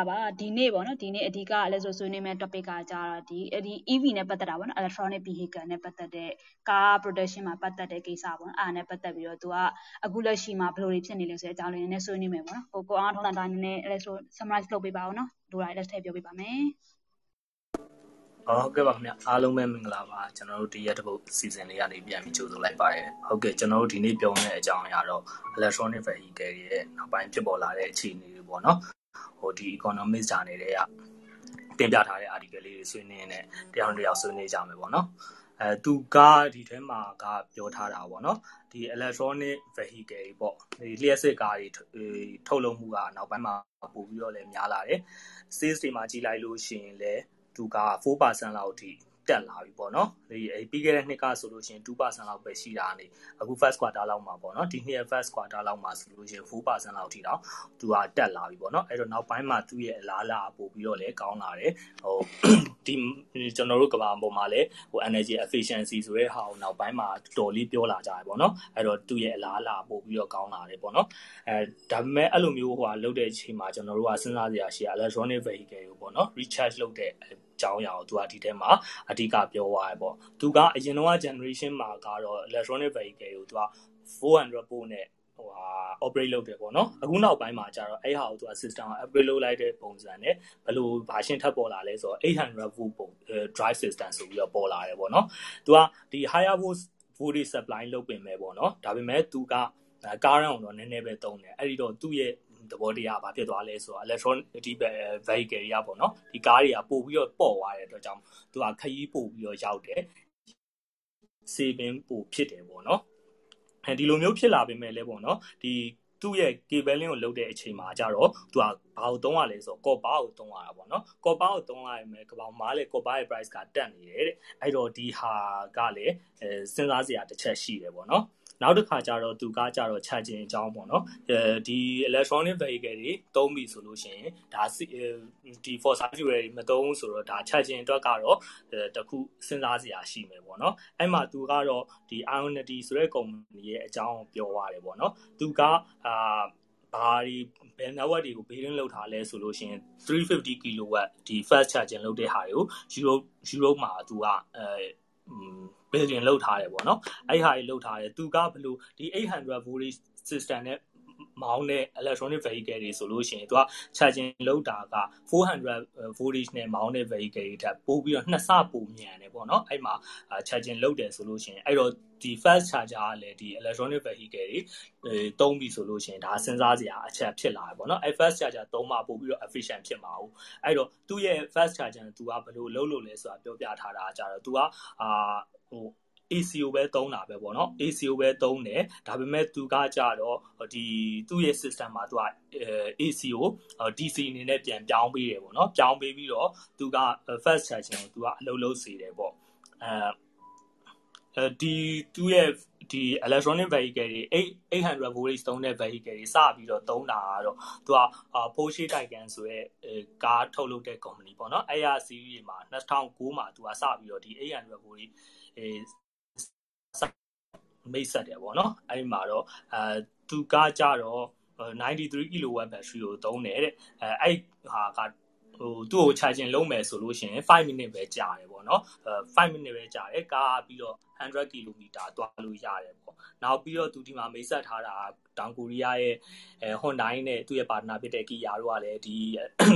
္ဂလာပါဒီနေ့ပေါ့နော်ဒီနေ့အဓိကလည်းဆိုဆွေးနွေးမယ့် topic ကကြတော့ဒီဒီ EV နဲ့ပတ်သက်တာပေါ့နော် electronic vehicle နဲ့ပတ်သက်တဲ့ကား production မှာပတ်သက်တဲ့ကိစ္စပေါ့နော်အားနဲ့ပတ်သက်ပြီးတော့သူကအခုလက်ရှိမှာဘယ်လိုတွေဖြစ်နေလဲဆိုတဲ့အကြောင်းလေးနည်းနည်းဆွေးနွေးမယ်ပေါ့နော်ကိုကိုအောင်ထုံးတန်တာနည်းနည်းလည်းဆို summarize လုပ်ပေးပါဦးနော်လိုတာလည်းထည့်ပြောပေးပါမယ်ဟုတ်ကဲ့ပါခင်ဗျအားလုံးပဲမင်္ဂလာပါကျွန်တော်တို့ဒီရက်တစ်ပုတ် season လေးကနေပြန်ပြီးကြိုဆိုလိုက်ပါတယ်ဟုတ်ကဲ့ကျွန်တော်တို့ဒီနေ့ပြောမယ့်အကြောင်းအရာတော့ electronic vehicle ရဲ့နောက်ပိုင်းဖြစ်ပေါ်လာတဲ့အခြေအနေတွေပေါ့နော် ဟိုဒီ economics ဂျာနယ်တွေကတင်ပြထားတဲ့ article လေးတွေဆွေးနွေးနေတရားတစ်ယောက်ဆွေးနွေးကြမယ်ပေါ့နော်အဲသူကဒီထဲမှာကပြောထားတာပေါ့နော်ဒီ electronic vehicle တွေပေါ့ဒီလျှက်စစ်ကားတွေထုတ်လုပ်မှုကနောက်ပိုင်းမှာပို့ပြီးတော့လည်းများလာတယ် sales တွေမှာကြီးလိုက်လို့ရှိရင်လည်းသူက4%လောက်အထိ တက်လာပြီပေါ့နော်ဒီပြီးခဲ့တဲ့နှစ်ကဆိုလို့ရှိရင်2%လောက်ပဲရှိတာနေအခု first quarter လောက်မှာပေါ့နော်ဒီနှစ်ရဲ့ first quarter လောက်မှာဆိုလို့ရှိရင်4%လောက်ထိတော့သူကတက်လာပြီပေါ့နော်အဲ့တော့နောက်ပိုင်းမှာသူ့ရဲ့အလားအလာပို့ပြီးတော့လည်းကောင်းလာတယ်ဟိုဒီကျွန်တော်တို့ကဘာပေါ်မှာလည်းဟို energy efficiency ဆိုတဲ့ဟာကိုနောက်ပိုင်းမှာတော်လေးပြောလာကြတယ်ပေါ့နော်အဲ့တော့သူ့ရဲ့အလားအလာပို့ပြီးတော့ကောင်းလာတယ်ပေါ့နော်အဲဒါပေမဲ့အဲ့လိုမျိုးဟိုဟာလုပ်တဲ့အချိန်မှာကျွန်တော်တို့ကစဉ်းစားစရာရှိတာ electronic vehicle ကိုပေါ့နော် recharge လုပ်တဲ့ ကြောင်းအရာကိုသူကဒီထဲမှာအဓိကပြောသွားတယ်ပေါ့သူကအရင်တော့ generation မှာကတော့ electronic vehicle ကိုသူက400ပို့နဲ့ဟိုဟာ operate လုပ်တယ်ပေါ့နော်အခုနောက်ပိုင်းမှာကျတော့အဲ့ဟာကိုသူက system ကို upgrade လုပ်လိုက်တဲ့ပုံစံနဲ့ဘယ်လို version ထပ်ပေါ်လာလဲဆိုတော့800 volt ပုံ drive system ဆိုပြီးတော့ပေါ်လာတယ်ပေါ့နော်သူကဒီ higher volt voltage supply လုပ်ပင်မဲ့ပေါ့နော်ဒါပေမဲ့သူကကားရအောင်တော့နည်းနည်းပဲတုံးတယ်အဲ့ဒီတော့သူ့ရဲ့ သဘောတရားဘာဖြစ်သွားလဲဆိုတော့ electronic vehicle တွေကပေါ့နော်ဒီကားတွေကပို့ပြီးတော့ပေါ့သွားတဲ့အတွက်ကြောင့်သူကခရီးပို့ပြီးတော့ရောက်တယ် saving ပို့ဖြစ်တယ်ပေါ့နော်အဲဒီလိုမျိုးဖြစ်လာပေမဲ့လည်းပေါ့နော်ဒီသူ့ရဲ့ cabling ကိုလုတ်တဲ့အချိန်မှာကျတော့သူကဘာကိုသုံးရလဲဆိုတော့ copper ကိုသုံးရတာပေါ့နော် copper ကိုသုံးရရင်ပဲကပောင်မားလေ copper ရဲ့ price ကတက်နေတယ်တဲ့အဲ့တော့ဒီဟာကလည်းအဲစဉ်းစားစရာတစ်ချက်ရှိတယ်ပေါ့နော် နောက်တစ်ခါကျတော့သူကကြတော့ charging အကြောင်းပေါ့နော်အဲဒီ electronic vehicle တွေသုံးပြီဆိုလို့ရှိရင်ဒါဒီ fossil fuel တွေမသုံးဆိုတော့ဒါ charging အတွက်ကတော့တခုစဉ်းစားစရာရှိမယ်ပေါ့နော်အဲ့မှာသူကတော့ဒီ Ionity ဆိုတဲ့ကုမ္ပဏီရဲ့အကြောင်းပြောသွားတယ်ပေါ့နော်သူကအာဘာဒီဘယ် network တွေကို building လုပ်ထားလဲဆိုလို့ရှိရင်350 kW ဒီ fast charging လုပ်တဲ့ဟာတွေကို Europe Europe မှာသူကအဲ building လုပ်ထားတယ်ပေါ့နော်အဲ့ဟာကြီးလုပ်ထားတယ်သူကဘလို့ဒီ800 voltage system နဲ့ မောင်းတဲ့ electronic vehicle တွေဆိုလို့ရှိရင်သူက charging လုပ်တာက400 voltage နဲ့မောင်းတဲ့ vehicle တွေထက်ပိုပြီးတော့နှစ်ဆပိုမြန်တယ်ပေါ့နော်အဲ့မှာ charging လုပ်တယ်ဆိုလို့ရှိရင်အဲ့တော့ဒီ fast charger ကလည်းဒီ electronic vehicle တွေတုံးပြီဆိုလို့ရှိရင်ဒါစဉ်းစားစရာအချက်ဖြစ်လာတယ်ပေါ့နော်အဲ့ fast charger သုံးမှပို့ပြီးတော့ efficient ဖြစ်မှာဟုတ်အဲ့တော့သူ့ရဲ့ fast charger က तू ကဘယ်လိုလုပ်လို့လဲဆိုတာပြောပြထားတာကြတော့ तू ကအာဟို ACO ပဲသုံးတာပဲပေါ့နော် ACO ပဲသုံးတယ်ဒါပေမဲ့သူကကြတော့ဒီသူ့ရဲ့ system မှာသူက ACO DC အနေနဲ့ပြန်ပြောင်းပေးတယ်ပေါ့နော်ပြောင်းပေးပြီးတော့သူက fast charging ကိုသူကအလုပ်လုပ်စေတယ်ပေါ့အဲဒီသူ့ရဲ့ဒီ electronic vehicle တွေ800 voltage သုံးတဲ့ vehicle တွေစပြီးတော့သုံးတာကတော့သူက Porsche Taycan ဆိုရဲကားထုတ်လုပ်တဲ့ company ပေါ့နော်အဲ့ရ series မှာ2009မှာသူကစပြီးတော့ဒီ800 voltage မိတ်ဆက်တယ်ပေါ့နော်အဲ့မှာတော့အဲသူကကြတော့93 kW battery ကိုသုံးတယ်တဲ့အဲအဲ့ဟာကဟိုသူ့ကို charging လုပ်မယ်ဆိုလို့ရှိရင်5 minute ပဲကြာတယ်ပေါ့နော်အဲ5 minute ပဲကြာတယ်ကားပြီးတော့100 km သွားလို့ရတယ်ပေါ့နောက်ပြီးတော့သူဒီမှာမိတ်ဆက်ထားတာတောင်ကိုရီးယားရဲ့အဲ Hyundai နဲ့သူ့ရဲ့ partner ဖြစ်တဲ့ Kia တို့ကလည်းဒီ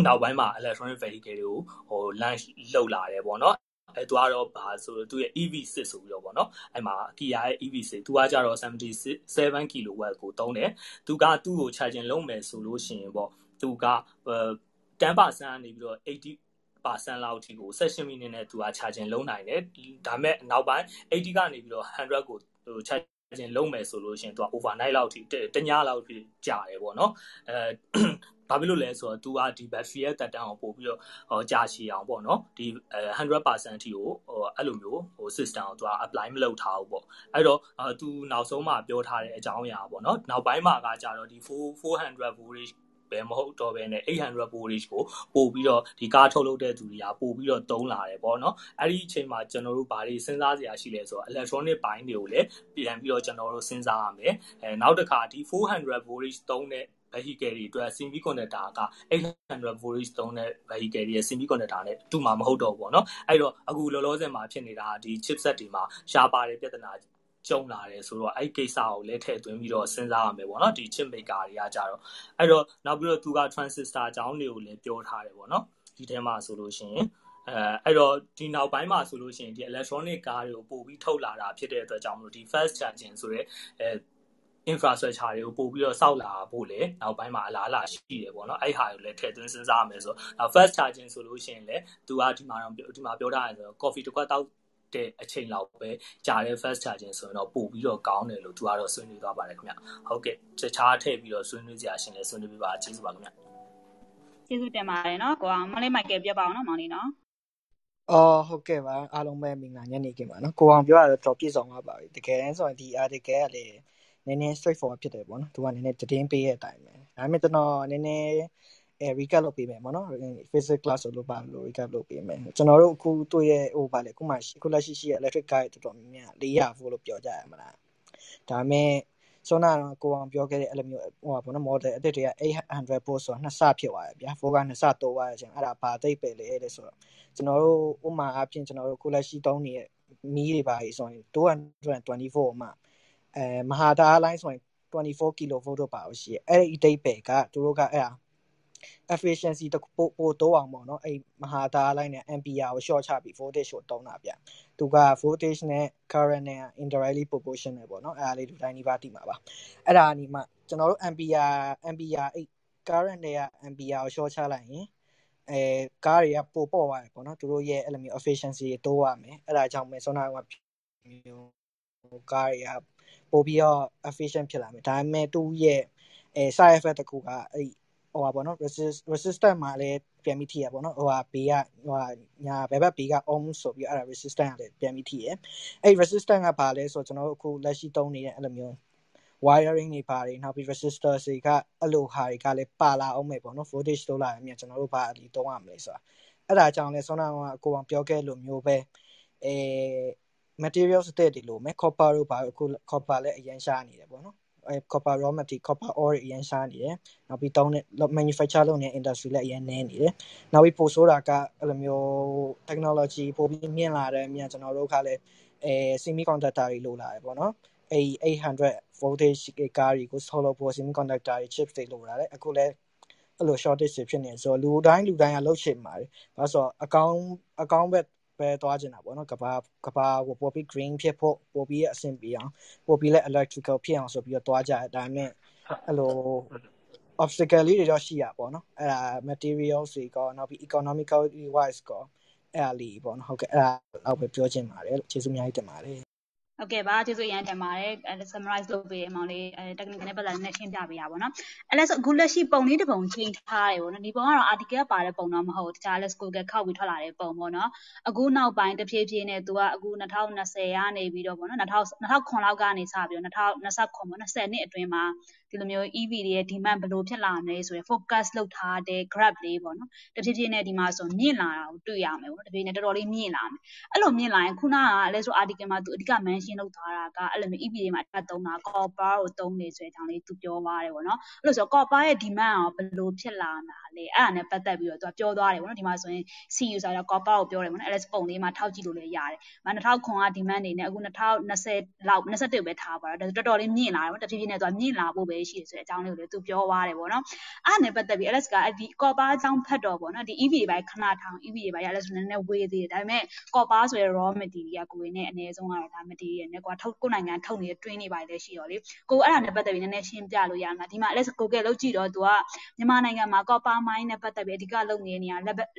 နောက်ပိုင်းမှာ electronic vehicle တွေကိုဟို launch လုပ်လာတယ်ပေါ့နော် အဲသူကတော့ဘာဆိုသူရဲ့ EV6 ဆိုပြီးတော့ဗောနော်အဲ့မှာ Kia ရဲ့ EV6 သူကကြတော့77 kW ကိုသုံးတယ်သူကသူ့ကို charging လုပ်မယ်ဆိုလို့ရှိရင်ဗောသူက10%နေပြီးတော့80 percent လောက်အထိကို16 minute နဲ့သူက charging လုံးနိုင်တယ်ဒါပေမဲ့နောက်ပိုင်း80ကနေပြီးတော့100ကိုဟို charging လုံးမယ်ဆိုလို့ရှိရင်သူက overnight လောက်အထိတညလောက်အထိကြာတယ်ပေါ့နော်အဲဘာဖြစ်လို့လဲဆိုတော့ तू ကဒီ battery ရဲ့တက်တန်းကိုပို့ပြီးတော့ဟိုကြာရှည်အောင်ပေါ့နော်ဒီ100%အထိကိုဟိုအဲ့လိုမျိုးဟို system ကို तू က apply မလုပ်ထားဘူးပေါ့အဲ့တော့ तू နောက်ဆုံးမှပြောထားတဲ့အကြောင်းအရာပေါ့နော်နောက်ပိုင်းမှာကကြတော့ဒီ400 voltage ပဲမဟုတ်တော့ဘဲနဲ့800 voltage ကိုပို့ပြီးတော့ဒီကားထုတ်လုပ်တဲ့သူတွေကပို့ပြီးတော့တုံးလာတယ်ပေါ့နော်အဲ့ဒီအချိန်မှာကျွန်တော်တို့ဘာတွေစဉ်းစားစရာရှိလဲဆိုတော့ electronic ဘိုင်းတွေကိုလည်းပြန်ပြီးတော့ကျွန်တော်တို့စဉ်းစားရမယ်အဲနောက်တစ်ခါဒီ400 voltage သုံးတဲ့ vehicle တွေအတွက် semi conductor က800 volts သုံးတဲ့ vehicle တွေရဲ့ semi conductor နဲ့တူမှာမဟုတ်တော့ဘူးပေါ့နော်အဲ့တော့အခုလောလောဆယ်မှာဖြစ်နေတာဒီ chipset တွေမှာရှားပါတဲ့ပြဿနာ ကြုံလာတယ်ဆိုတော့အဲ့ကိစ္စကိုလည်းထည့်သွင်းပြီးတော့စဉ်းစားရမယ်ပေါ့နော်ဒီ chip maker တွေကကြတော့အဲ့တော့နောက်ပြီးတော့သူက transistor အကြောင်းတွေကိုလည်းပြောထားတယ်ပေါ့နော်ဒီထဲမှာဆိုလို့ရှိရင်အဲအဲ့တော့ဒီနောက်ပိုင်းမှာဆိုလို့ရှိရင်ဒီ electronic ကားတွေကိုပို့ပြီးထုတ်လာတာဖြစ်တဲ့အတွက်ကြောင့်မလို့ဒီ fast charging ဆိုတဲ့အဲ infrastructure တွေကိုပို့ပြီးတော့စောက်လာဖို့လေနောက်ပိုင်းမှာအလားအလာရှိတယ်ပေါ့နော်အဲ့ဟာကိုလည်းထည့်သွင်းစဉ်းစားရမယ်ဆိုတော့ fast charging ဆိုလို့ရှိရင်လည်းသူကဒီမှာတော့ဒီမှာပြောထားတယ်ဆိုတော့ coffee တစ်ခွက်တောက် တဲ့အချိန်လောက်ပဲကြာတဲ့ fast charging ဆိုရင်တော့ပို့ပြီးတော့ကောင်းတယ်လို့သူကတော့ဆွေးနွေးသွားပါတယ်ခင်ဗျဟုတ်ကဲ့တခြားထည့်ပြီးတော့ဆွေးနွေးစရာရှင်လည်းဆွေးနွေးပြပါကျေးဇူးပါခင်ဗျကျေးဇူးတင်ပါတယ်နော်ကိုအောင်မလေးမိုက်ကယ်ပြပါအောင်နော်မောင်လေးနော်အော်ဟုတ်ကဲ့ပါအားလုံးပဲမင်္ဂလာညနေခင်းပါနော်ကိုအောင်ပြောရတော့တော်ပြည့်စုံသွားပါပြီတကယ်တမ်းဆိုရင်ဒီ article ကလေနည်းနည်း straight forward ဖြစ်တယ်ပေါ့နော်သူကနည်းနည်းသတင်းပေးတဲ့အတိုင်းပဲဒါပေမဲ့ကျွန်တော်နည်းနည်း အဲ recap လုပ်ပေးမယ်ပေါ့နော် physics class လို့ပါလို့ recap လုပ်ပေးမယ်ကျွန်တော်တို့အခုတွေ့ရဲ့ဟိုဗာလေအခုမှအခုလက်ရှိရှိရဲ့ electric car တော်တော်များများ400 volt လို့ပြောကြရမလားဒါပေမဲ့ဆိုတော့ကိုအောင်ပြောခဲ့တဲ့အဲ့လိုမျိုးဟိုပါဘောနော် model အသစ်တွေက800 volt ဆိုတော့နှစ်ဆဖြစ်သွားတယ်ဗျာ4ကနှစ်ဆတိုးသွားတဲ့အချိန်အဲ့ဒါဘာသိပ်ပဲလေတဲ့ဆိုတော့ကျွန်တော်တို့ဥမာအပြင်ကျွန်တော်တို့ကိုလက်ရှိတုံးနေတဲ့မီးတွေပါကြီးဆိုရင်224မှာအဲမဟာတာလိုင်းဆိုရင်24 kV တော့ပါလို့ရှိရဲ့အဲ့ဒီအတိတ်ပဲကသူတို့ကအဲ့ဒါ efficiency တပို့ပို့တော့အောင်ပေါ့နော်အဲ့မဟာတာလိုင်းနဲ့ ampere ကို short ချပြီး voltage ကိုတုံးတာဗျသူက voltage နဲ့ current နဲ့ indirectly proportional ပေါ့နော်အဲ့ဒါလေးဒီတိုင်းဒီပါတိမှာပါအဲ့ဒါနီမှကျွန်တော်တို့ ampere ampere အဲ့ current တွေက ampere ကို short ချလိုက်ရင်အဲကားတွေကပိုပေါ့သွားတယ်ပေါ့နော်သူတို့ရဲ့အဲ့လိုမျိုး efficiency တွေတိုးရမယ်အဲ့ဒါကြောင့်မဲဆွမ်းနာကမျိုးကားတွေကပိုပြီးတော့ efficient ဖြစ်လာမယ်ဒါပေမဲ့သူ့ရဲ့အဲ side effect တခုကအဲ့ ဟိုပါပေါ့နော် resist resistant မှာလည်းပြန်ပြီးထိရပေါ့နော်ဟိုဟာဘေးကဟိုဟာညာဘယ်ဘက်ဘေးက ohm ဆိုပြီးအဲ့ဒါ resistant ကလည်းပြန်ပြီးထိရအဲ့ resistant ကဘာလဲဆိုတော့ကျွန်တော်တို့အခုလက်ရှိသုံးနေတဲ့အဲ့လိုမျိုး wiring တွေပါတယ်နောက်ပြီး resistor တွေကအဲ့လိုဟာတွေကလည်းပါလာအောင်မယ်ပေါ့နော် voltage တိုးလာရင်မြန်ကျွန်တော်တို့ဘာဒီသုံးရမလဲဆိုတာအဲ့ဒါကြောင့်လဲဆောနာကကိုအောင်ပြောခဲ့လို့မျိုးပဲအဲ materials အသစ်တွေလို့မယ် copper တို့ဘာအခု copper လည်းအရင်ရှားနေတယ်ပေါ့နော်အဲ copper raw material copper ore အရင်ရှားနေတယ်နောက်ပြီးတောင်းတဲ့ manufacture လုပ်နေတဲ့ industry လည်းအရင်နည်းနေတယ်နောက်ပြီးပိုဆိုးတာကအဲ့လိုမျိုး technology ပိုပြီးမြင့်လာတယ်မြန်ကျွန်တော်တို့ကလည်းအဲ semiconductor တွေလိုလာတယ်ပေါ့နော်အဲ800 voltage ကားတွေကို solve ဖို့ semiconductor တွေ chips တွေလိုလာတယ်အခုလည်းအဲ့လို shortage ဖြစ်နေဆိုတော့လူတိုင်းလူတိုင်းကလှုပ်ချင်ပါတယ်။ဒါဆိုအကောင်းအကောင်းဘက် ပဲသွားချင်တာပေါ့နော်ကဘာကဘာကိုပို့ပြီး green ဖြစ်ဖို့ပို့ပြီးအဆင်ပြေအောင်ပို့ပြီးလဲ electrical ဖြစ်အောင်ဆိုပြီးတော့သွားကြတယ်ဒါပေမဲ့အဲ့လို obstacle လေးတွေတော့ရှိရပေါ့နော်အဲ့ဒါ materials တွေကောနောက်ပြီး economical wise ကောအဲ့ဒါလေးပေါ့နော်ဟုတ်ကဲ့အဲ့ဒါတော့ပဲပြောချင်ပါတယ်လို့ကျေးဇူးအများကြီးတင်ပါတယ် ဟုတ်ကဲ့ပါကျေးဇူးအရင်တင်ပါတယ်အဲ summarize လုပ်ပေးအမောင်လေးအဲ technical နဲ့ပတ်သက်နဲ့ရှင်းပြပေးရပါတော့အဲလဲဆိုအခုလက်ရှိပုံလေးတစ်ပုံချိန်ထားတယ်ပေါ့နော်ဒီပုံကတော့ article ပါတဲ့ပုံတော့မဟုတ်တခြားလဲ school ကခောက်ပြီးထွက်လာတဲ့ပုံပေါ့နော်အခုနောက်ပိုင်းတဖြည်းဖြည်းနဲ့သူကအခု2020ကနေပြီးတော့ပေါ့နော်2000 2009လောက်ကနေစပြီးတော့2029ပေါ့နော်10နှစ်အတွင်းမှာ ဒီလိုမျိုး EV တွေရဲ့ demand ဘယ်လိုဖြစ်လာမလဲဆိုရယ် focus လုပ်ထားတဲ့ graph လေးပေါ့နော်တဖြည်းဖြည်းနဲ့ဒီမှာဆိုမြင့်လာတာကိုတွေ့ရမယ်ပေါ့တဖြည်းဖြည်းနဲ့တော်တော်လေးမြင့်လာမယ်အဲ့လိုမြင့်လာရင်ခုနကလဲဆို article မှာသူအဓိက mention လုပ်ထားတာကအဲ့လိုမျိုး EV တွေမှာအတက်သုံးတာ copper ကိုသုံးနေဆိုတဲ့အကြောင်းလေးသူပြောသွားတယ်ပေါ့နော်အဲ့လိုဆို copper ရဲ့ demand ရောဘယ်လိုဖြစ်လာမှာလဲအဲ့ဒါနဲ့ပတ်သက်ပြီးတော့သူကပြောသွားတယ်ပေါ့နော်ဒီမှာဆိုရင် CU ဆိုတော့ copper ကိုပြောတယ်ပေါ့နော် LS ပုံလေးမှာထောက်ကြည့်လို့လည်းရတယ်။မ2009က demand နေနဲ့အခု2020လောက်21ပဲထားပါတော့တော်တော်လေးမြင့်လာတယ်ပေါ့တဖြည်းဖြည်းနဲ့သူကမြင့်လာဖို့ပဲရှိတယ်ဆိုတဲ့အကြောင်းလေးကိုလည်းသူပြောသွားတယ်ပေါ့နော်အဲ့နဲ့ပတ်သက်ပြီး LS ကဒီ copper အကြောင်းဖတ်တော့ပေါ့နော်ဒီ EV တွေပိုင်းခဏထောင် EV တွေပိုင်း LS နည်းနည်းဝေးသေးတယ်ဒါပေမဲ့ copper ဆိုရယ် raw material ကိုယ်နဲ့အနည်းဆုံးကတော့ဒါ material နဲ့ကွာထုတ်ကိုနိုင်ငံထုတ်နေတဲ့ twin တွေပိုင်းလည်းရှိတော့လေကိုအဲ့ဒါနဲ့ပတ်သက်ပြီးနည်းနည်းရှင်းပြလို့ရမှာဒီမှာ LS ကိုကဲလောက်ကြည့်တော့သူကမြန်မာနိုင်ငံမှာ copper mine နဲ့ပတ်သက်ပြီးအဓိကလုပ်နေတဲ့နေရာ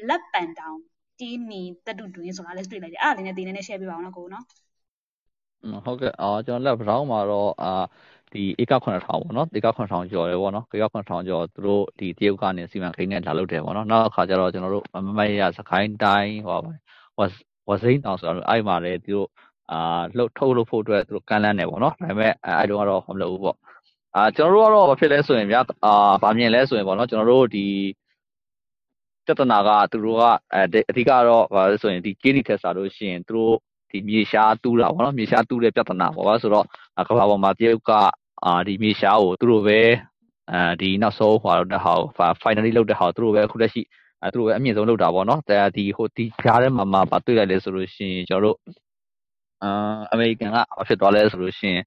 လက်ပန်တောင်တီးမီတက်တူတွင်းဆိုတာလည်းတွေ့လိုက်တယ်အဲ့ဒါလေးနဲ့ဒီနည်းနည်း share ပြပါအောင်နော်ကိုနော်ဟုတ်ကဲ့အော်ကျွန်တော်လက် brown မှာတော့အာ ဒီဧက9000ပေါ့နော်ဧက9000ကျော်တယ်ပေါ့နော်ဧက9000ကျော်သူတို့ဒီတရုတ်ကနေစီမံကိန်းနဲ့လာလုပ်တယ်ပေါ့နော်နောက်အခါကျတော့ကျွန်တော်တို့မမရစခိုင်းတိုင်းဟောဝဝစိမ့်တောင်ဆိုတော့အဲ့မှာလည်းသူတို့အာလှုပ်ထုတ်လုပ်ဖို့အတွက်သူတို့ကမ်းလှမ်းတယ်ပေါ့နော်ဒါပေမဲ့အဲ့တုန်းကတော့မလုပ်ဘူးပေါ့အာကျွန်တော်တို့ကတော့ဘာဖြစ်လဲဆိုရင်ဗျာအာဗာမြင်လဲဆိုရင်ပေါ့နော်ကျွန်တော်တို့ဒီပြဿနာကသူတို့ကအဓိကတော့ဘာလဲဆိုရင်ဒီ KD ထက်စားလို့ရှိရင်သူတို့ဒီမြေရှားတူးတာပေါ့နော်မြေရှားတူးတဲ့ပြဿနာပေါ့ဗျာဆိုတော့ကမ္ဘာပေါ်မှာတရုတ်က အာဒီမြေရှားကိုသူတို့ပဲအဲဒီနောက်ဆုံးဟိုတဲ့ဟာကို finally လုပ်တဲ့ဟာကိုသူတို့ပဲအခုလက်ရှိအဲသူတို့ပဲအမြင့်ဆုံးလုပ်တာပေါ့နော်แต่ဒီဟိုဒီကြားထဲမှာမှာဗာတွေ့လိုက်လဲဆိုလို့ရှိရင်ကျွန်တော်တို့အာအမေရိကန်ကဘာဖြစ်သွားလဲဆိုလို့ရှိရင်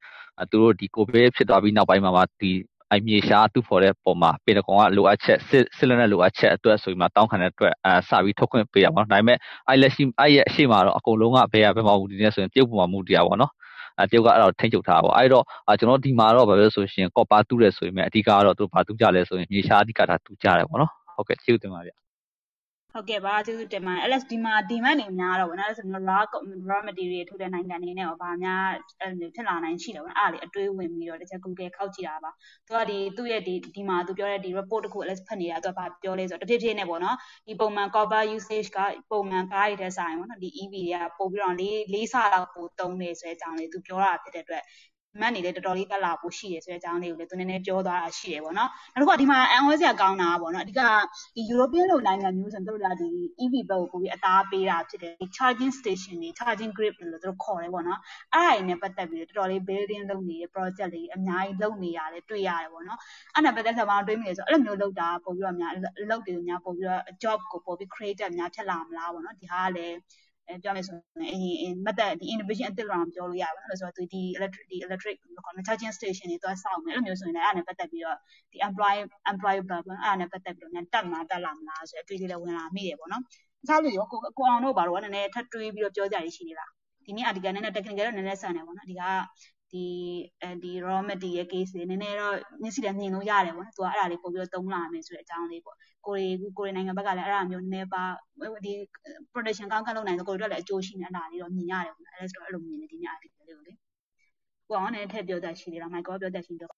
သူတို့ဒီကိုဗစ်ဖြစ်သွားပြီးနောက်ပိုင်းမှာဒီအမြေရှားသူ့ဖော်တဲ့ပုံမှာပေတကွန်ကလိုအပ်ချက်စစ်စစ်လက်နဲ့လိုအပ်ချက်အတွက်ဆိုပြီးမှတောင်းခံတဲ့အတွက်အဲစပြီးထုတ်ခွင့်ပေးရပါတော့ဒါပေမဲ့အဲ့လက်ရှိအဲ့ရဲ့အရှိမတော့အကုန်လုံးကဘယ်ရဘယ်မှာမူတည်နေဆိုရင်ပြုတ်ပုံမှာမူတည်ရပါတော့အဲ တရုတ်ကအဲ့တော့ထိန်းချုပ်ထားပါအဲ့တော့ကျွန်တော်ဒီမှာတော့ဘာပဲဆိုရှင်ကော့ပါတူးတယ်ဆိုရင်အဓိကတော့သူတို့ဘာတူးကြလဲဆိုရင်မြေရှားအဓိကထားတူးကြတယ်ပေါ့နော်ဟုတ်ကဲ့ကျေးဇူးတင်ပါဗျ ဟုတ်ကဲ့ပါကျေးဇူးတင်ပါတယ် LS ဒီမှာ demand တွေများတော့ဗောနော်အဲ့ဆိုတော့ raw raw material ထုတ်တဲ့နိုင်ငံတွေနဲ့ရောဗာများအဲ့လိုဖြစ်လာနိုင်ရှိတယ်ဗောနော်အဲ့ဒါလေးအတွေးဝင်ပြီးတော့တခြား Google ခောက်ကြည့်တာပါသူကဒီသူ့ရဲ့ဒီဒီမှာသူပြောတဲ့ဒီ report တခု LS ဖတ်နေတာသူကဗာပြောလဲဆိုတော့တဖြည်းဖြည်းနဲ့ဗောနော်ဒီပုံမှန် copper usage ကပုံမှန်ကားတွေထဲဆိုင်ဗောနော်ဒီ EV တွေကပို့ပြီးတော့လေးလေးဆလောက်ပိုသုံးနေဆိုတဲ့အကြောင်းလေးသူပြောတာဖြစ်တဲ့အတွက် မတ်နေလေတော်တော်လေးတက်လာဖို့ရှိတယ်ဆိုတဲ့အကြောင်းလေးကိုလည်းသူနည်းနည်းပြောသွားတာရှိတယ်ပေါ့နော်နောက်တစ်ခုကဒီမှာအန်ဝဲစရာကောင်းတာပေါ့နော်အဓိကဒီ European လိုနိုင်ငံမျိုးဆိုရင်တို့ကဒီ EV ဘက်ကိုပိုပြီးအသားပေးတာဖြစ်တယ်ဒီ charging station တွေ charging grid လို့တို့ခေါ်တယ်ပေါ့နော်အဲ့ဒါတွေနဲ့ပတ်သက်ပြီးတော်တော်လေး building လုပ်နေတဲ့ project တွေအများကြီးလုပ်နေရတယ်တွေ့ရတယ်ပေါ့နော်အဲ့ဒါပတ်သက်ဆက်မှတွေးမိတယ်ဆိုအဲ့လိုမျိုးလုပ်တာပို့ပြီးတော့များအလုပ်တွေများပို့ပြီးတော့ job ကိုပို့ပြီး creative များဖြစ်လာမလားပေါ့နော်ဒီဟာကလည်းအဲ ပြောမယ်ဆိုရင်အရင်မတ်တက်ဒီ innovation အသစ်လောင်ပြောလို့ရပါဘူး။ဆိုတော့ဒီ electric ဒီ electric ခေါ် charging station တွေသွားစောင့်မယ်အဲ့လိုမျိုးဆိုရင်လည်းအဲ့ဒါနဲ့ပတ်သက်ပြီးတော့ဒီ employee employable ပေါ့အဲ့ဒါနဲ့ပတ်သက်ပြီးတော့တက်မှာတက်လာမလားဆိုတဲ့အတွေ့အကြုံလည်းဝင်လာမိတယ်ပေါ့နော်။အခြားလူရောကိုကိုအောင်တို့ဘာလို့ကနည်းနည်းထပ်တွေးပြီးတော့ပြောကြရရှိနေလား။ဒီနေ့ article နည်းနည်း technical တော့နည်းနည်းဆန်တယ်ပေါ့နော်။ဒီကဒီအဲဒီ raw material case တွေနည်းနည်းတော့မျက်စိလည်းမြင်လို့ရတယ်ပေါ့နော်။သူကအဲ့ဒါလေးပို့ပြီးတော့သုံးလာမယ်ဆိုတဲ့အကြောင်းလေးပေါ့။ ကိုရီကိုရီနိုင်ငံဘက်ကလည်းအဲ့ဒါမျိုးနည်းနည်းပါဒီ production ကောင်းကောင်းလုပ်နိုင်ဆိုကိုရီတို့လည်းအကျိုးရှိနေအဲ့ဒါလေးတော့မြင်ရတယ်ပေါ့နော်။အဲ့ဒါဆိုတော့အဲ့လိုမြင်နေဒီနေ့ article လေးကိုလေ။ကိုအောင်လည်းထည့်ပြောတတ်ရှိသေးလား။ Michael ပြောတတ်ရှိတော့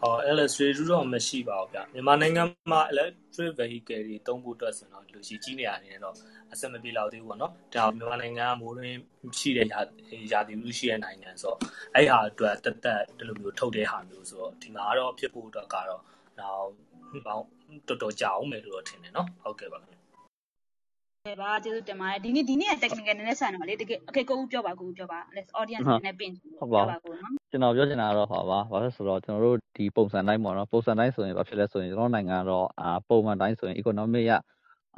ဟော illustrator တော့မရှိပါဘူးဗျမြန်မာနိုင်ငံမှာ electric vehicle တွေတုံးဖို့အတွက်ဆိုတော့လူရှိကြီးနေရတယ်တော့အဆင်မပြေတော့သေးဘူးပေါ့နော်ဒါမြန်မာနိုင်ငံကမိုးရင်းရှိတဲ့ရာရာသီဥတုရှိတဲ့နိုင်ငံဆိုတော့အဲ့ဟာအတွက်တက်တက်ဒီလိုမျိုးထုတ်တဲ့ဟာမျိုးဆိုတော့ဒီမှာတော့ဖြစ်ဖို့အတွက်ကတော့တော့ တော်တော်ကြာအောင်မယ်လို့ထင်တယ်နော်ဟုတ်ကဲ့ပါကဲပါကျေးဇူးတင်ပါတယ်ဒီနေ့ဒီနေ့ technical နည်းနည်းဆန်တော့လေတကယ် okay ကိုဦးပြောပါကိုဦးပြောပါ let's audience နည်းနည်းပြင်ဟုတ်ပါကိုနော်ကျွန်တော်ပြောချင်တာကတော့ဟာပါဘာလို့ဆိုတော့ကျွန်တော်တို့ဒီပုံစံတိုင်းပေါ့နော်ပုံစံတိုင်းဆိုရင်ဘာဖြစ်လဲဆိုရင်ကျွန်တော်နိုင်ငံကတော့အာပုံမှန်တိုင်းဆိုရင် economic ရ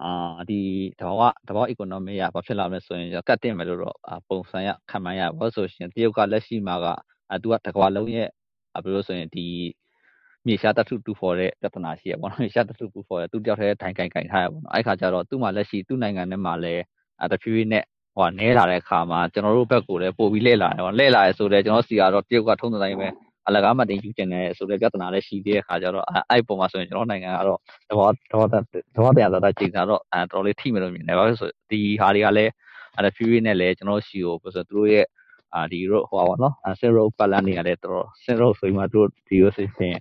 အာဒီတဘာဝတဘာဝ economic ရဘာဖြစ်လာမလဲဆိုရင်ကတ်တင်မယ်လို့တော့ပုံစံရခံမှန်းရဘာလို့ဆိုရှင်တရုတ်ကလက်ရှိမှာကအဲသူကတကွာလုံးရဲ့ဘယ်လိုဆိုရင်ဒီ မြေရှားတထုတူဖော်တဲ့ပြဿနာရှိရပေါ့နော်မြေရှားတထုတူဖော်တဲ့သူတယောက်တည်းထိုင်ကင်ကင်ထားရပေါ့နော်အဲ့ခါကျတော့သူ့မှာလက်ရှိသူ့နိုင်ငံထဲမှာလည်းအဲတဖြည်းဖြည်းနဲ့ဟိုနဲလာတဲ့အခါမှာကျွန်တော်တို့ဘက်ကိုလည်းပို့ပြီးလှည့်လာတယ်ပေါ့လှည့်လာရဆိုတော့ကျွန်တော်စီကတော့တရုတ်ကထုံးတိုင်းပဲအလကားမတင်ယူကျင်တယ်ဆိုတဲ့ပြဿနာလည်းရှိသေးတဲ့အခါကျတော့အဲ့ပုံမှာဆိုရင်ကျွန်တော်နိုင်ငံကတော့သဘောသဘောသဘောတရားသာတာချိန်တာတော့အဲတော်တော်လေးထိမယ်လို့မြင်တယ်ဘာလို့ဆိုဒီဟာတွေကလည်းအဲဖြည်းဖြည်းနဲ့လည်းကျွန်တော်ရှိကိုဆိုတော့သူတို့ရဲ့အာဒီရောဟိုပါဘောနော်ဆင်ရိုပတ်လန်တွေကလည်းတော်တော်ဆင်ရိုဆိုပြီးမှသူတို့ဒီလိုဆိုရင်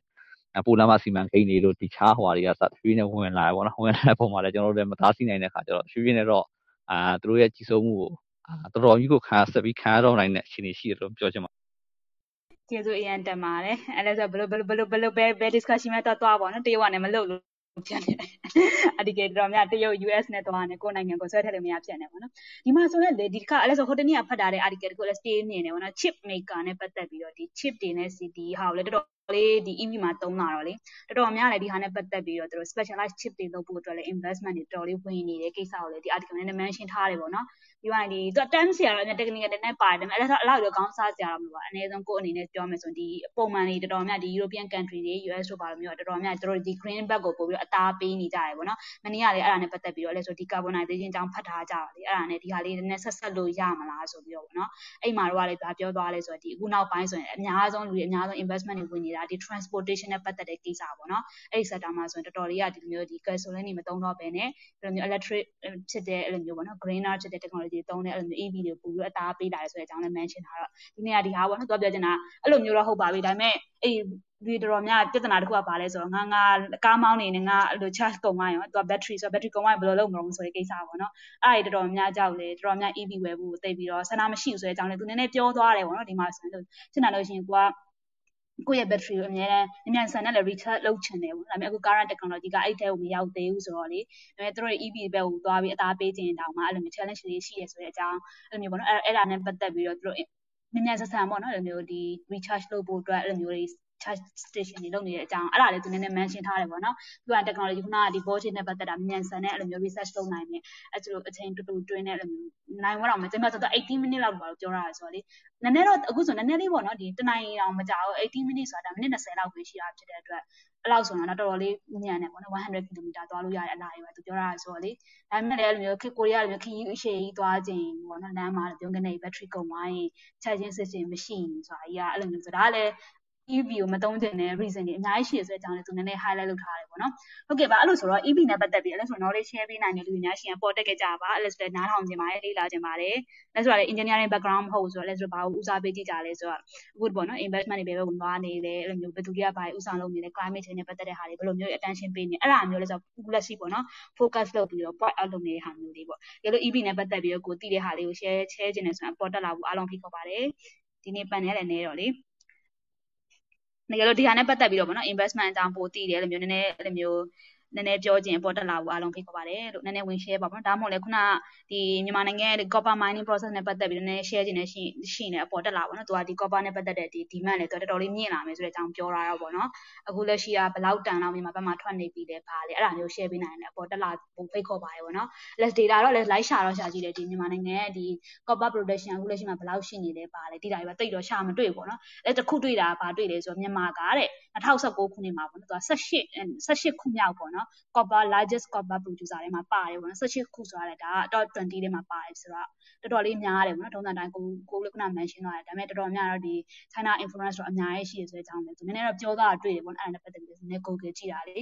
ပူလမ်းမစီမံကိန်းတွေတို့တခြားဟိုဟာတွေကစဖြည်းဖြည်းနဲ့ဝင်လာတယ်ပေါ့နော်ဝင်လာတဲ့ပုံမှာလည်းကျွန်တော်တို့လည်းမသားစီနိုင်တဲ့ခါကျတော့ဖြည်းဖြည်းနဲ့တော့အာသူတို့ရဲ့ကြီးစိုးမှုကိုတော်တော်ကြီးကိုခံဆက်ပြီးခံရတော့နိုင်တဲ့အခြေအနေရှိတယ်လို့ပြောချင်ပါကျေးဇူးအရင်တင်ပါတယ်အဲ့ဒါဆိုဘယ်လိုဘယ်လိုဘယ်လိုဘယ်လိုဘယ် discussion မဲ့တော့သွားပါတော့တရုတ်ကလည်းမလုပ်လို့ဖြစ်နေအဒီကေတော်များတရုတ် US နဲ့သွားနေကိုနိုင်ငံကိုဆွဲထည့်လို့မရဖြစ်နေပါတော့ဒီမှာဆိုရင်လေဒီတစ်ခါအဲ့ဆိုဟိုတနေ့ကဖတ်ထားတဲ့ article ကိုလည်း stay နေနေပါတော့ chip maker နဲ့ပတ်သက်ပြီးတော့ဒီ chip တွေနဲ့ CD ဟာကိုလည်းတော်တော်လေးဒီ EV မှာသုံးလာတော့လေတော်တော်များလည်းဒီဟာနဲ့ပတ်သက်ပြီးတော့သူတို့ specialized chip တွေလုပ်ဖို့အတွက်လည်း investment တွေတော်တော်လေးဝင်နေတဲ့ကိစ္စကိုလည်းဒီ article နဲ့ mention ထားတယ်ပေါ့နော်ပြီးသွားရင်ဒီသူ term ဆရာတော့ technical နည်းနည်းပါတယ်ဒါပေမဲ့အဲ့ဒါအဲ့လောက်ရောကောင်းစားစရာတော့မလိုပါအနည်းဆုံးကိုယ်အနေနဲ့ပြောမယ်ဆိုရင်ဒီပုံမှန်တွေတော်တော်များဒီ European country တွေ US တို့ဘာလို့မျိုးတော်တော်များသူတို့ဒီ green bag ကိုပို့ပြီးတော့အသားပေးနေကြတယ်ပေါ့နော်မနေ့ကလည်းအဲ့ဒါနဲ့ပတ်သက်ပြီးတော့လဲဆို decarbonization အကြောင်းဖတ်ထားကြတာလေအဲ့ဒါနဲ့ဒီဟာလေးနည်းနည်းဆက်ဆက်လို့ရမလားဆိုပြီးတော့ပေါ့နော်အဲ့မှာတော့လည်းဒါပြောသွားလဲဆိုတော့ဒီအခုနောက်ပိုင်းဆိုရင်အများဆုံးလူတွေအများဆုံး investment တွေဝင်နေတာဒီ transportation နဲ့ပတ်သက်တဲ့ကိစ္စပေါ့နော်အဲ့ဒီ sector မှာဆိုရင်တော်တော်လေးကဒီလိုမျိုးဒီ gasoline တွေမသုံးတော့ဘဲနဲ့ဒီလိုမျိုး electric ဖြစ်တဲ့အဲ့လိုမျိုးပေါ့နော် greener ဖြစ်တဲ့ technology သုံးတဲ့အဲ့လိုမျိုး EV တွေပို့ပြီးအသားပေးလာတယ်ဆိုတဲ့အကြောင်းလည်း mention ထားတော့ဒီနေ့ကဒီဟာပေါ့နော်သူပြောချင်တာအဲ့လိုမျိုးတော့ဟုတ်ပါပြီဒါပေမဲ့အဲ့ဒီတော်တော်များပြဿနာတစ်ခုကဘာလဲဆိုတော့ငါငါကားမောင်းနေနေငါအဲ့လို charge ကုန်သွားရောသူက battery ဆိုတော့ battery ကုန်သွားရင်ဘယ်လိုလုပ်မလို့ဆိုတဲ့ကိစ္စပေါ့နော်အဲ့ဒါတော်တော်များကြောက်လေတော်တော်များ EV ဝယ်ဖို့တိတ်ပြီးတော့ဆန္ဒမရှိဘူးဆိုတဲ့အကြောင်းလည်းသူနည်းနည်းပြောသွားတယ်ပေါ့နော်ဒီမှာဆိုရင်ဖြစ်လာလို့ရှိရင်ကိုက ကိုယ့်ရဲ့ battery ကိုအများနဲ့အမြန်ဆန်နဲ့လည်း recharge လုပ်ချင်တယ်ပေါ့ဒါပေမဲ့အခု current technology ကအဲ့ထဲကိုမရောက်သေးဘူးဆိုတော့လေဒါပေမဲ့သူတို့ရဲ့ EV ဘက်ကိုသွားပြီးအသားပေးခြင်းတောင်မှအဲ့လိုမျိုး challenge တွေရှိရဆိုတဲ့အကြောင်းအဲ့လိုမျိုးပေါ့နော်အဲ့အဲ့ဒါနဲ့ပတ်သက်ပြီးတော့သူတို့မြန်မြန်ဆန်ဆန်ပေါ့နော်အဲ့လိုမျိုးဒီ recharge လုပ်ဖို့အတွက်အဲ့လိုမျိုးတွေ charge station တွေလုပ်နေတဲ့အကြောင်းအဲ့ဒါလေးသူနည်းနည်း mention ထားတယ်ပေါ့နော်သူက technology ခုနကဒီ voltage နဲ့ပတ်သက်တာမြန်ဆန်တဲ့အဲ့လိုမျိုး research လုပ်နိုင်တယ်အဲ့လိုအချိန်တူတူတွင်းတဲ့အဲ့လိုမျိုးနိုင်ဝက်တော့မကျမဆိုတော့18 minute လောက်ပါလို့ပြောရတယ်ဆိုတော့လေနည်းနည်းတော့အခုဆိုနည်းနည်းလေးပေါ့နော်ဒီတနိုင်အောင်မကြောက်18 minute ဆိုတာဒါမိနစ်20လောက်ပဲရှိတာဖြစ်တဲ့အတွက်အဲ့လောက်ဆိုတော့တော်တော်လေးညံ့တယ်ပေါ့နော်100 km သွားလို့ရတဲ့အလားတွေပဲသူပြောတာဆိုတော့လေဒါပေမဲ့လည်းအဲ့လိုမျိုးခေကိုရီးယားလိုမျိုးခရီးအရှည်ကြီးသွားခြင်းပေါ့နော်လမ်းမှာပြောကနေ battery ကုန်သွားရင် charging system မရှိရင်ဆိုတာကြီးကအဲ့လိုမျိုးဆိုဒါကလည်း EV ကိုမသုံးချင်တဲ့ reason တွေအများကြီးရှိရဆိုတဲ့အကြောင်းလေးသူနည်းနည်း highlight လုပ်ထားတယ်ပေါ့နော်ဟုတ်ကဲ့ပါအဲ့လိုဆိုတော့ EV နဲ့ပတ်သက်ပြီးအဲ့လိုဆို knowledge share ပေးနိုင်တဲ့လူတွေများရှိရင်ပေါ်တက်ခဲ့ကြပါအဲ့လိုဆိုလည်းနားထောင်ခြင်းပါတယ်လေ့လာခြင်းပါတယ်လက်ဆိုတော့ engineering background မဟုတ်ဘူးဆိုတော့လက်ဆိုဘာကိုဦးစားပေးကြည့်ကြလဲဆိုတော့အခုပေါ့နော် investment တွေဘယ်ဘက်ကိုသွားနေလဲအဲ့လိုမျိုးဘယ်သူတွေကဘာဦးဆောင်လုပ်နေလဲ climate change နဲ့ပတ်သက်တဲ့ဟာတွေဘယ်လိုမျိုး attention ပေးနေအဲ့ဒါမျိုးလဲဆိုတော့လက်ရှိပေါ့နော် focus လုပ်ပြီးတော့ point out လုပ်နေတဲ့ဟာမျိုးလေးပေါ့ရေလို့ EV နဲ့ပတ်သက်ပြီးတော့ကိုသိတဲ့ဟာလေးကို share share ခြင်းနဲ့ဆိုတော့ပေါ်တက်လာဖို့အားလုံးဖိတ်ခေါ်ပါတယ်ဒီနေ့ပန်နေရလည်းနေတော့လေ တကယ်လို့ဒီဟာနဲ့ပတ်သက်ပြီးတော့ဗောနော် investment အကြောင်းပိုသိတယ်လို့မျိုးနည်းနည်းအဲ့လိုမျိုး နည်းနည်းပြောခြင်းပေါ်တက်လာဖို့အားလုံးဖိတ်ခေါ်ပါတယ်လို့နည်းနည်းဝင် share ပါပေါ့နော်ဒါမှမဟုတ်လေခုနဒီမြန်မာနိုင်ငံရဲ့ copper mining process နဲ့ပတ်သက်ပြီးတော့နည်းနည်း share ခြင်းနဲ့ရှိရှိနေအပေါ်တက်လာပေါ့နော်သူကဒီ copper နဲ့ပတ်သက်တဲ့ဒီ demand လေသူကတော်တော်လေးမြင့်လာမယ်ဆိုတဲ့အကြောင်းပြောတာတော့ပေါ့နော်အခုလက်ရှိကဘယ်လောက်တန်လောက်မြန်မာဘက်မှာထွက်နေပြီလဲဘာလဲအဲ့ဒါမျိုး share ပေးနိုင်တယ်အပေါ်တက်လာဖို့ဖိတ်ခေါ်ပါတယ်ပေါ့နော် less data တော့ less လိုက်ရှာတော့ရှာကြည့်တယ်ဒီမြန်မာနိုင်ငံရဲ့ဒီ copper production အခုလက်ရှိမှာဘယ်လောက်ရှိနေလဲပါလဲဒီတာတွေပဲတိတ်တော့ရှာမတွေ့ဘူးပေါ့နော်အဲ့တခုတွေ့တာဘာတွေ့လဲဆိုတော့မြန်မာကတဲ့2019ခုနှစ်မှာပေါ့နော်သူက18 18ခုမြောက်ပေါ့နော် copper largest copper producer ထဲမှာပါတယ်ပေါ့နော်18ခုဆိုရတယ်ဒါက top 20ထဲမှာပါတယ်ဆိုတော့တော်တော်လေးများတယ်ပေါ့နော်ထုံးစံတိုင်းကိုကိုလည်းခုန mention သွားတယ်ဒါပေမဲ့တော်တော်များတော့ဒီ China influence တော့အများကြီးရှိရဆိုတဲ့အကြောင်းပဲသူနည်းနည်းတော့ပြောသားတွေ့တယ်ပေါ့နော်အဲ့ဒါနဲ့ပတ်သက်ပြီးနည်းနည်း Google ကြည့်တာလေ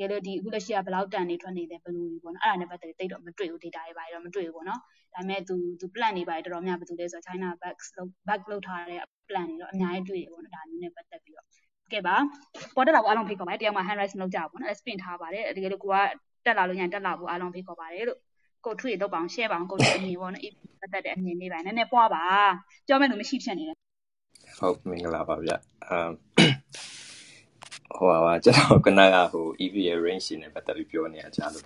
ရေလို့ဒီအခုလက်ရှိကဘယ်လောက်တန်နေထွက်နေတယ်ဘယ်လိုကြီးပေါ့နော်အဲ့ဒါနဲ့ပတ်သက်ပြီးတိတ်တော့မတွေ့ဘူး data တွေပါတော့မတွေ့ဘူးပေါ့နော်ဒါပေမဲ့သူသူ plan တွေပါတော်တော်များဘယ်သူလဲဆိုတော့ China back back လောက်ထားတဲ့ plan တွေတော့အများကြီးတွေ့တယ်ပေါ့နော်ဒါမျိုးနဲ့ပတ်သက်ပြီးတော့ ကဲပါပေါ်တက်လာဖို့အားလုံးဖိတ်ခေါ်ပါတယ်တယောက်မှ hand raise လုပ်ကြပါပေါ့နော် spin ထားပါတယ်တကယ်လို့ကိုကတက်လာလို့ရရင်တက်လာဖို့အားလုံးဖိတ်ခေါ်ပါတယ်လို့ကိုထွေလောက်ပါအောင် share ပါအောင်ကိုထွေအမြင်ပေါ့နော်ပတ်သက်တဲ့အမြင်လေးပါနည်းနည်းပွားပါပြောမယ်လို့မရှိဖြစ်နေတယ်ဟုတ်မင်္ဂလာပါဗျအမ်ဟိုဟာကျွန်တော်ကနကဟို EV ရဲ့ range နဲ့ပတ်သက်ပြီးပြောနေရကြလို့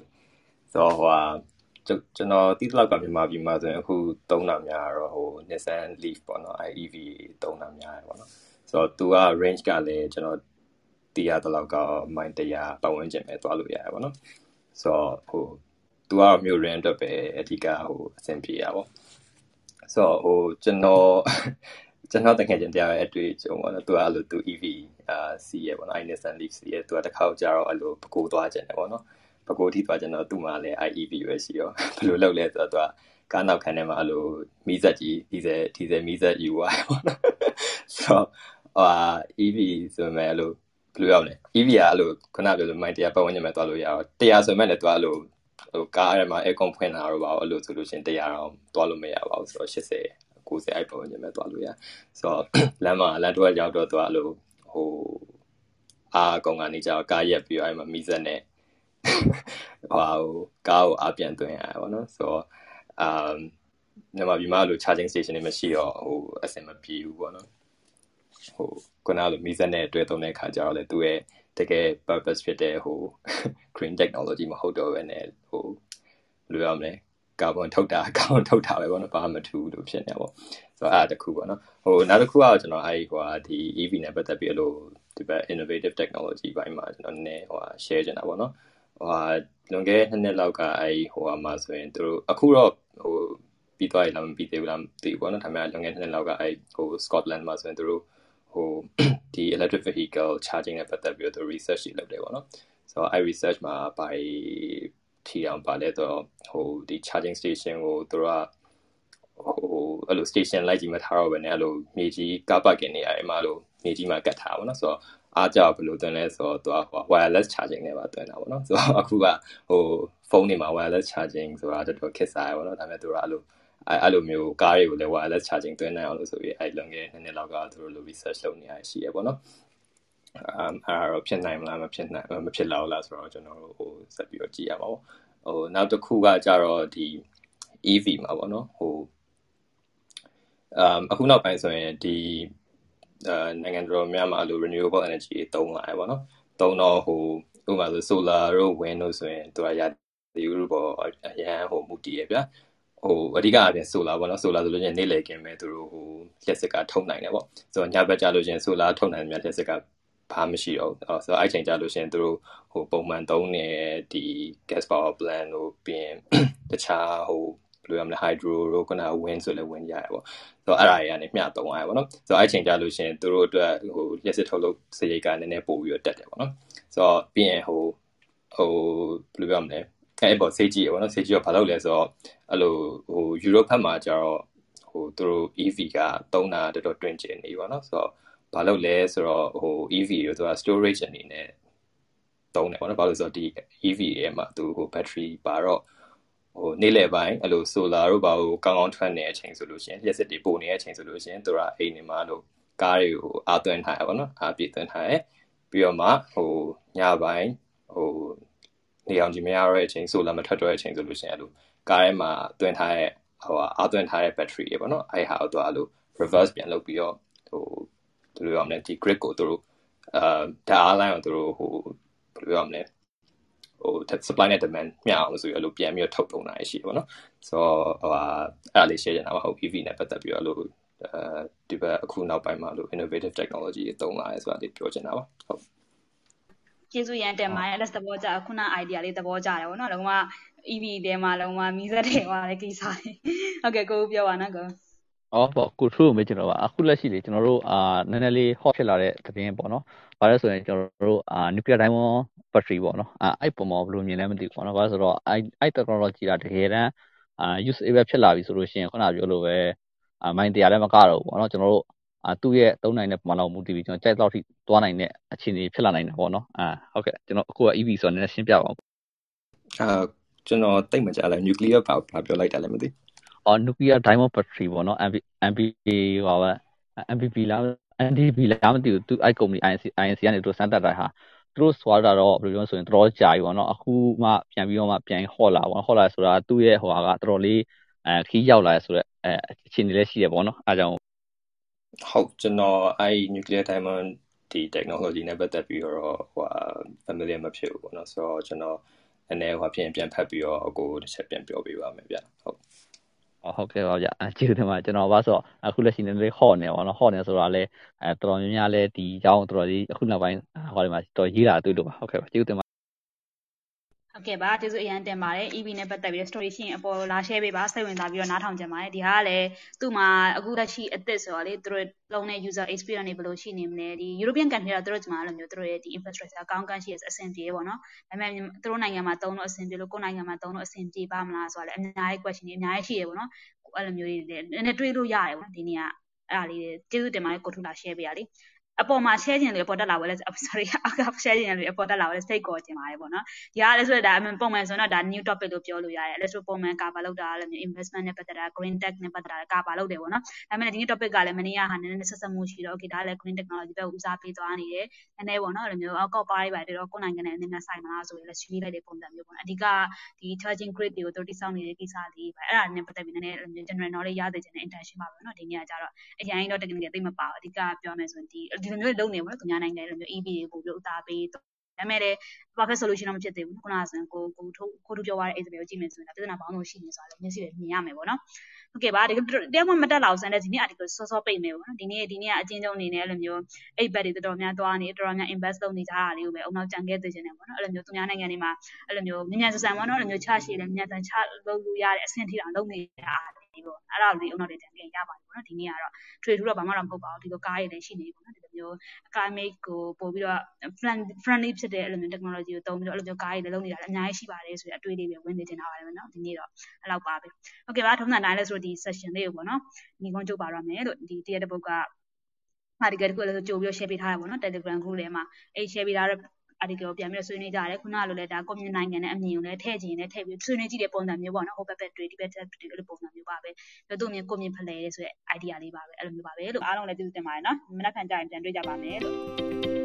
ဆိုတော့ဟိုဟာကျွန်တော်တိလောက်ကမြန်မာပြည်မှာဆိုရင်အခုသုံးတာများတော့ဟို Nissan Leaf ပေါ့နော် EV သုံးတာများတယ်ပေါ့နော် ဆိုတော့ သူက range ကလည်း ကျွန်တော်တီးရတဲ့လောက်က မိုင် 100 ပတ်ဝန်းကျင်ပဲ သွားလို့ရတယ်ပေါ့နော် ဆိုတော့ဟိုသူက မြို့ရင်းအတွက်ပဲ အဓိကဟိုအဆင်ပြေရပေါ့ ဆိုတော့ဟိုကျွန်တော်ကျွန်တော်တကယ်ချင်းတရားရဲ့ အတွေ့အကြုံပေါ့နော် သူကအဲ့လိုသူ EV အာစီးရပေါ့နော် i Nissan Leaf စီးရသူက တစ်ခါကြာတော့အဲ့လိုပကိုသွားကြတယ်ပေါ့နော်ပကိုထိ သွားကြတော့ သူ့မှာလည်း IEV ပဲ ရှိရောဘယ်လိုလုပ်လဲ ဆိုတော့ သူက ကားနောက်ခံထဲမှာအဲ့လိုမီးစက်ကြီးဒီဇယ်ဒီဇယ်မီးစက် ယူသွားပေါ့နော် ဆိုတော့ ဟာ EV ဆိုမဲ့အဲ့လိုဘယ်လိုရောက်လဲ EV ကအဲ့လိုခုနပြောလို့မိုင်တရားပတ်ဝန်းကျင်မှာသွားလို့ရအောင်တရားဆိုမဲ့လည်းသူကအဲ့လိုဟိုကားထဲမှာ aircon ဖွင့်လာတော့ပါအဲ့လိုဆိုလို့ရှင်တရားတော့သွားလို့မရပါဘူးဆိုတော့80 90အဲ့ပတ်ဝန်းကျင်မှာသွားလို့ရဆိုတော့လမ်းမှာလမ်းတော့ရောက်တော့သူကအဲ့လိုဟိုအာကောင်ကနေကြကားရက်ပြီးအဲ့မှာမီးစက်နဲ့ဟိုကားကိုအပြန်သွင်းရတယ်ပေါ့နော်ဆိုတော့အမ်မြန်မာပြည်မှာလို့ charging station တွေမရှိတော့ဟိုအဆင်မပြေဘူးပေါ့နော် ဟိုခုနလိုမီးစက်နဲ့တွဲသုံးတဲ့ခါကျတော့လေသူရဲ့တကယ် purpose ဖြစ်တဲ့ဟို green technology မဟုတ်တော့ဘဲနဲ့ဟိုဘယ်လိုရမလဲကာဗွန်ထုတ်တာကာဗွန်ထုတ်တာပဲပေါ့နော်ဘာမှမထူးလို့ဖြစ်နေပေါ့ဆိုတော့အဲ့ဒါတခုပေါ့နော်ဟိုနောက်တစ်ခုကကျွန်တော်အဲ့ဟိုဟာဒီ EV နဲ့ပတ်သက်ပြီးလို့ဒီဘက် innovative technology ဘိုင်းမှာကျွန်တော်နည်းဟိုဟာ share ချင်တာပေါ့နော်ဟိုဟာလွန်ခဲ့တဲ့နှစ်နှစ်လောက်ကအဲ့ဟိုဟာမှာဆိုရင်သူတို့အခုတော့ဟိုပြီးသွားရလားမပြီးသေးဘူးလားမသိဘူးပေါ့နော်ဒါပေမဲ့လွန်ခဲ့တဲ့နှစ်လောက်ကအဲ့ဟို Scotland မှာဆိုရင်သူတို့ ဟိုဒီ electric vehicle charging နဲ့ပတ်သက်ပြီးတော့ research တွေလုပ်တယ်ပေါ့နော်ဆိုတော့အဲ့ research မှာဘာထီအောင်ပါလဲဆိုတော့ဟိုဒီ charging station ကိုသူတို့ကဟိုအဲ့လို station လိုက်ကြီးမထားတော့ဘဲနဲ့အဲ့လိုမြေကြီးကားပတ်ကင်နေရတယ်မှာလို့မြေကြီးမှာကတ်ထားပါတော့ဆိုတော့အားကြောက်ဘယ်လိုသွင်းလဲဆိုတော့သူက wireless charging နဲ့ပါသွင်းတာပေါ့နော်ဆိုတော့အခုကဟိုဖုန်းတွေမှာ wireless charging ဆိုတာတော်တော်ခက်စားရပါတော့ဒါပေမဲ့သူကအဲ့လို အဲ့အဲ့လိုမျိုးကားတွေကိုလည်း wireless charging သွင်းနိုင်အောင်လို့ဆိုပြီးအဲ့လွန်ခဲ့တဲ့နှစ်လောက်ကသူတို့လို research လုပ်နေရရှိရပေါ့နော်အမ်အဲ့တော့ဖြစ်နိုင်မလားမဖြစ်နိုင်မဖြစ်လောက်လားဆိုတော့ကျွန်တော်တို့ဟိုဆက်ပြီးတော့ကြည့်ရမှာပေါ့ဟိုနောက်တစ်ခုကကြတော့ဒီ EV မှာပေါ့နော်ဟိုအမ်အခုနောက်ပိုင်းဆိုရင်ဒီအဲနိုင်ငံတော်များမှာလို့ renewable energy သုံးလာရပေါ့နော်သုံးတော့ဟိုဥပမာဆို solar တို့ wind တို့ဆိုရင်သူကရာသီဥတုပေါ်အရန်ဟိုမူတည်ရဗျာ ဟိုအဓိကအပြင် solar ပေါ့နော် solar ဆိုလို့ချင်းနေ့လည်ကင်းမဲ့သူတို့ဟိုလျှက်စစ်ကထုံနိုင်တယ်ပေါ့ဆိုတော့ညဘက်ကြလို့ချင်း solar ထုံနိုင်တယ်များလျှက်စစ်ကဘာမှမရှိတော့ဘူးဆိုတော့အဲ့ချိန်ကြလို့ရှိရင်သူတို့ဟိုပုံမှန်သုံးနေတဲ့ဒီ gas power plant တို့ပြီးရင်တခြားဟိုဘယ်လိုရမလဲ hydro တို့ကန wind ဆိုလည်း wind ရတယ်ပေါ့ဆိုတော့အဲ့ဒါတွေကနေမျှသုံးရတယ်ပေါ့နော်ဆိုတော့အဲ့ချိန်ကြလို့ရှိရင်သူတို့အတွက်ဟိုရက်စစ်ထုတ်လုပ်စရိတ်ကနည်းနည်းပို့ပြီးတော့တက်တယ်ပေါ့နော်ဆိုတော့ပြီးရင်ဟိုဟိုဘယ်လိုပြောမလဲ အဲ့ပေါ်စေးကြီးပေါ့နော်စေးကြီးကဘာလုပ်လဲဆိုတော့အဲ့လိုဟိုယူရိုပဘက်မှာကျတော့ဟိုသူတို့ EV ကသုံးတာတော်တော်တွင်ကျင်နေပေါ့နော်ဆိုတော့ဘာလုပ်လဲဆိုတော့ဟို EV ကိုသူက storage အနေနဲ့သုံးတယ်ပေါ့နော်ဘာလို့ဆိုတော့ဒီ EV ရဲ့မှာသူဟို battery ပါတော့ဟိုနေ့လယ်ပိုင်းအဲ့လို solar တို့ဘာလို့ကောင်းကောင်းထွက်နေတဲ့အချိန်ဆိုလို့ရှိရင်လျှက်စစ်တွေပို့နေတဲ့အချိန်ဆိုလို့ရှိရင်သူကအိမ်နေမှာလို့ကားတွေကိုအားသွင်းထားရပါတော့အားပြည့်သွင်းထားရပြီးတော့မှဟိုညပိုင်းဟို နေအောင်ကြီးမရတော့တဲ့အချိန် solar မထွက်တော့တဲ့အချိန်ဆိုလို့ရှိရင်အဲ့လိုကားထဲမှာသွင်းထားတဲ့ဟိုအားသွင်းထားတဲ့ battery တွေပေါ့နော်အဲ့ဟာတော့အဲ့လို reverse ပြန်လုပ်ပြီးတော့ဟိုဘယ်လိုရမလဲဒီ grid ကိုသူတို့အာဓာတ်အားလိုင်းကိုသူတို့ဟိုဘယ်လိုရမလဲဟို supply နဲ့ demand မျှအောင်ဆိုပြီးအဲ့လိုပြန်ပြီးတော့ထုတ်သုံးတာရှိတယ်ပေါ့နော်ဆိုတော့ဟိုအဲ့ဒါလေး share ချင်တာပါဟုတ် EV နဲ့ပတ်သက်ပြီးတော့အဲ့လိုအဲဒီဘက်အခုနောက်ပိုင်းမှာလို့ innovative technology တွေသုံးလာရဲဆိုတာလေးပြောချင်တာပါဟုတ် ကျေးဇူးရန်တင်ပါတယ်လက်သဘောကျခုန idea လေးသဘောကျတယ်ဗောနော်လုံးဝ EV တဲမှာလုံးဝမီးစက်တွေဟောတဲ့ကိစ္စလေးဟုတ်ကဲ့ကိုပြောပါနော်ကိုအော်ပေါ့ကိုထရူမေးကျွန်တော်ပါအခုလက်ရှိလေကျွန်တော်တို့အာနည်းနည်းလေး hot ဖြစ်လာတဲ့သတင်းပေါ့နော်။ဘာလဲဆိုရင်ကျွန်တော်တို့အာ nuclear diamond battery ပေါ့နော်။အဲအဲ့ပုံမှာဘယ်လိုမြင်လဲမသိဘူးပေါ့နော်။ဘာလဲဆိုတော့အဲ့အဲ့ technology ကတကယ်တမ်းအာ usable ဖြစ်လာပြီဆိုလို့ရှိရင်ခုနပြောလို့ပဲအာမိုင်းတရားလည်းမကတော့ဘူးပေါ့နော်ကျွန်တော်တို့ အာသူ့ရဲ့သုံးနိုင်တဲ့ပမာဏကိုမူတည်ပြီးကျွန်တော်ကြိုက်တော့ထိသွားနိုင်တဲ့အခြေအနေဖြစ်လာနိုင်တယ်ပေါ့နော်။အာဟုတ်ကဲ့ကျွန်တော်အခုက EV ဆိုတော့နည်းနည်းရှင်းပြပါဦး။အာကျွန်တော်တိတ်မကြလဲ nuclear ဘာဘာပြောလိုက်တာလဲမသိဘူး။အော် nuclear diamond battery ပေါ့နော် MP MPP ဟောပါ MPP လား NDP လားမသိဘူးသူအဲ့ company INC INC ကနေသူစမ်းသပ်တာဟာသူတို့ဆွာတာတော့ဘယ်လိုပြောဆိုရင်တော်တော်ကြာပြီပေါ့နော်အခုမှပြန်ပြီးတော့မှပြန်ဟော့လာပေါ့ဟော့လာဆိုတာသူ့ရဲ့ဟိုဟာကတော်တော်လေးအဲခီးရောက်လာဆိုတော့အဲအခြေအနေလည်းရှိရပေါ့နော်အဲကြောင့် ဟုတ်ကျွန်တော်အဲ့ nuclear diamond ဒီ technology နဲ့ပတ်သက်ပြီးတော့ဟို familiar မဖြစ်ဘူးပေါ့နော်ဆိုတော့ကျွန်တော်နည်းနည်းဟိုပြန်ပြန်ဖတ်ပြီးတော့အကိုတစ်ချက်ပြန်ပြောပေးပါမယ်ဗျဟုတ်ဟုတ်ကဲ့ပါဗျ။ကျေးဇူးတင်ပါတယ်။ကျွန်တော်ဘာဆိုအခုလက်ရှိနည်းနည်းလေးဟော့နေပါတော့။ဟော့နေဆိုတာလည်းအဲတော်တော်များများလည်းဒီအကြောင်းတော်တော်လေးအခုနောက်ပိုင်းဟောဒီမှာတော်ရေးတာတွေ့လို့ပါ။ဟုတ်ကဲ့ပါ။ကျေးဇူးတင်ပါ ဟုတ်ကဲ့ပါကျေးဇူးအရန်တင်ပါတယ် EV နဲ့ပတ်သက်ပြီး story ရှိရင်အပေါ်လာ share ပေးပါစိတ်ဝင်စားပြီးတော့နားထောင်ကြပါတယ်ဒီဟာကလည်းသူ့မှာအခုလက်ရှိအသစ်ဆိုတော့လေသူတို့လုံးတဲ့ user experience တွေဘယ်လိုရှိနေမလဲဒီ European country တော့သူတို့ဒီမှာအဲ့လိုမျိုးသူတို့ရဲ့ဒီ infrastructure ကောင်းကောင်းရှိအဆင်ပြေပေါ့နော်ဒါပေမဲ့သူတို့နိုင်ငံမှာတုံးလို့အဆင်ပြေလို့ကိုယ်နိုင်ငံမှာတုံးလို့အဆင်ပြေပါမလားဆိုတာလည်းအများကြီး question တွေအများကြီးရှိရပေါ့နော်အဲ့လိုမျိုးတွေလည်းနည်းနည်းတွေးလို့ရတယ်ပေါ့နော်ဒီနေ့ကအဲ့ဒါလေးကျေးဇူးတင်ပါတယ်ကိုထုလာ share ပေးရလေ အပေါ်မှာ share ခြင်းတွေအပေါ်တက်လာပါလဲ sorry အက share ခြင်းတွေအပေါ်တက်လာပါလဲစိတ်ကောခြင်းပါတယ်ပေါ့နော်ဒီကလည်းဆိုတော့ဒါပုံမှန်ဆိုတော့ဒါ new topic လို့ပြောလို့ရတယ်အဲ့ဆိုပုံမှန် cover လုပ်တာလည်းမျိုး investment နဲ့ပတ်သက်တာ green tech နဲ့ပတ်သက်တာ cover လုပ်တယ်ပေါ့နော်ဒါပေမဲ့ဒီနေ့ topic ကလည်းမနေ့ကဟာနည်းနည်းဆက်ဆက်မှုရှိတော့ okay ဒါလည်း green technology ဘက်ဦးစားပေးသွားနေတယ်နည်းနည်းပေါ့နော်အဲ့လိုမျိုးအောက်ကောက်ပါးတွေပါတယ်တော့ကိုယ်နိုင်ငံနဲ့နည်းနည်းဆိုင်မလားဆိုရင်လည်းဆွေးနွေးလိုက်တဲ့ပုံစံမျိုးပေါ့နော်အဓိကဒီ charging grid တွေကိုတို့တိစောက်နေတဲ့ကိစ္စလေးပဲအဲ့ဒါနဲ့ပတ်သက်ပြီးနည်းနည်းအဲ့လိုမျိုး general knowledge ရသေးတဲ့ intention ပါပဲနော်ဒီနေ့ကကြတော့အရင်တော့ technical သိမပါဘူးအဓိကပြောမယ်ဆိုရင်ဒီဒီလိုမျိုးလုပ်နေပေါ့နော်များနိုင်ငံလိုမျိုး EV တွေပို့ပြီးဥသားပေးဒါပေမဲ့လည်း perfect solution တော့မဖြစ်သေးဘူးခုနကဆိုရင်ကိုကိုထုတ်ကိုထုတ်ပြောရတဲ့ example ကိုကြည့်မယ်ဆိုရင်ပြဿနာပေါင်းလို့ရှိနေဆိုတာလည်းမျက်စိနဲ့မြင်ရမယ်ပေါ့နော်ဟုတ်ကဲ့ပါဒီတရားမှမတက်လာအောင်စမ်းတဲ့ဒီနေ့ article စောစောပိတ်မယ်ပေါ့နော်ဒီနေ့ဒီနေ့ကအချင်းချင်းအနေနဲ့အဲ့လိုမျိုးအိတ်ဘက်တွေတော်တော်များသွားနေတော်တော်များ invest လုပ်နေကြတာလေးကိုပဲအုံနောက်ကြံခဲ့သိချင်တယ်ပေါ့နော်အဲ့လိုမျိုးသူများနိုင်ငံတွေမှာအဲ့လိုမျိုးမြန်မြန်ဆန်ဆန်ပေါ့နော်အဲ့လိုမျိုးချရှိတယ်မြန်ဆန်ချလုပ်လို့ရတဲ့အဆင့်ထိတောင်လုပ်နေတာ လေးပေါ့အဲ့ဒါလေးအုံနောက်တွေကြံခဲ့ရပါတယ်ပေါ့နော်ဒီနေ့ကတော့ trade ထူတော့ဘာမှတော့မဟုတ်ပါဘူးဒီလိုကားတွေလည်းရှိနေပြီပေါ့နော်ဒီလိုမျိုး climate ကိုပို့ပြီးတော့ friendly ဖြစ်တဲ့အဲ့လိုမျိုး technology ကိုသုံးပြီးတော့အဲ့လိုမျိုးကားတွေလည်းလုပ်နေတာလည်းအများကြီးရှိပါတယ်ဆိုတဲ့အတွေ့အလေးပဲဝင်နေတင်တာပါတယ်နော်ဒီနေ့တော့အဲ့လောက်ပါပဲဟုတ်ကဲ့ပါထုံးစံတိုင်းလဲဆိုတော့ဒီ session လေးကိုပေါ့နော်ညီကုန်းကြုတ်ပါရမယ်လို့ဒီတရက်တစ်ပုတ်က article တခုလည်းကြိုပြီးတော့ share ပေးထားတာပေါ့နော် Telegram group ထဲမှာအဲ့ share ပေးထားတဲ့ article ကိုပြန်ပြီးတော့ဆွေးနွေးကြတယ်ခုနကလိုလဲဒါ community နိုင်ငံနဲ့အမြင်ကိုလည်းထည့်ချင်လည်းထည့်ပြီးဆွေးနွေးကြည့်တဲ့ပုံစံမျိုးပေါ့နော်ဟိုဘက်ဘက်တွေဒီဘက်ဘက်တွေအဲ့လိုပုံစံမျိုးပါပဲပြီးတော့သူ့မြင်ကိုမြင်ဖလှယ်ရဲဆိုတဲ့ idea လေးပါပဲအဲ့လိုမျိုးပါပဲလို့အားလုံးလည်းကျေးဇူးတင်ပါတယ်နော်မနက်ဖြန်ကြရင်ပြန်တွေ့ကြပါမယ်လို့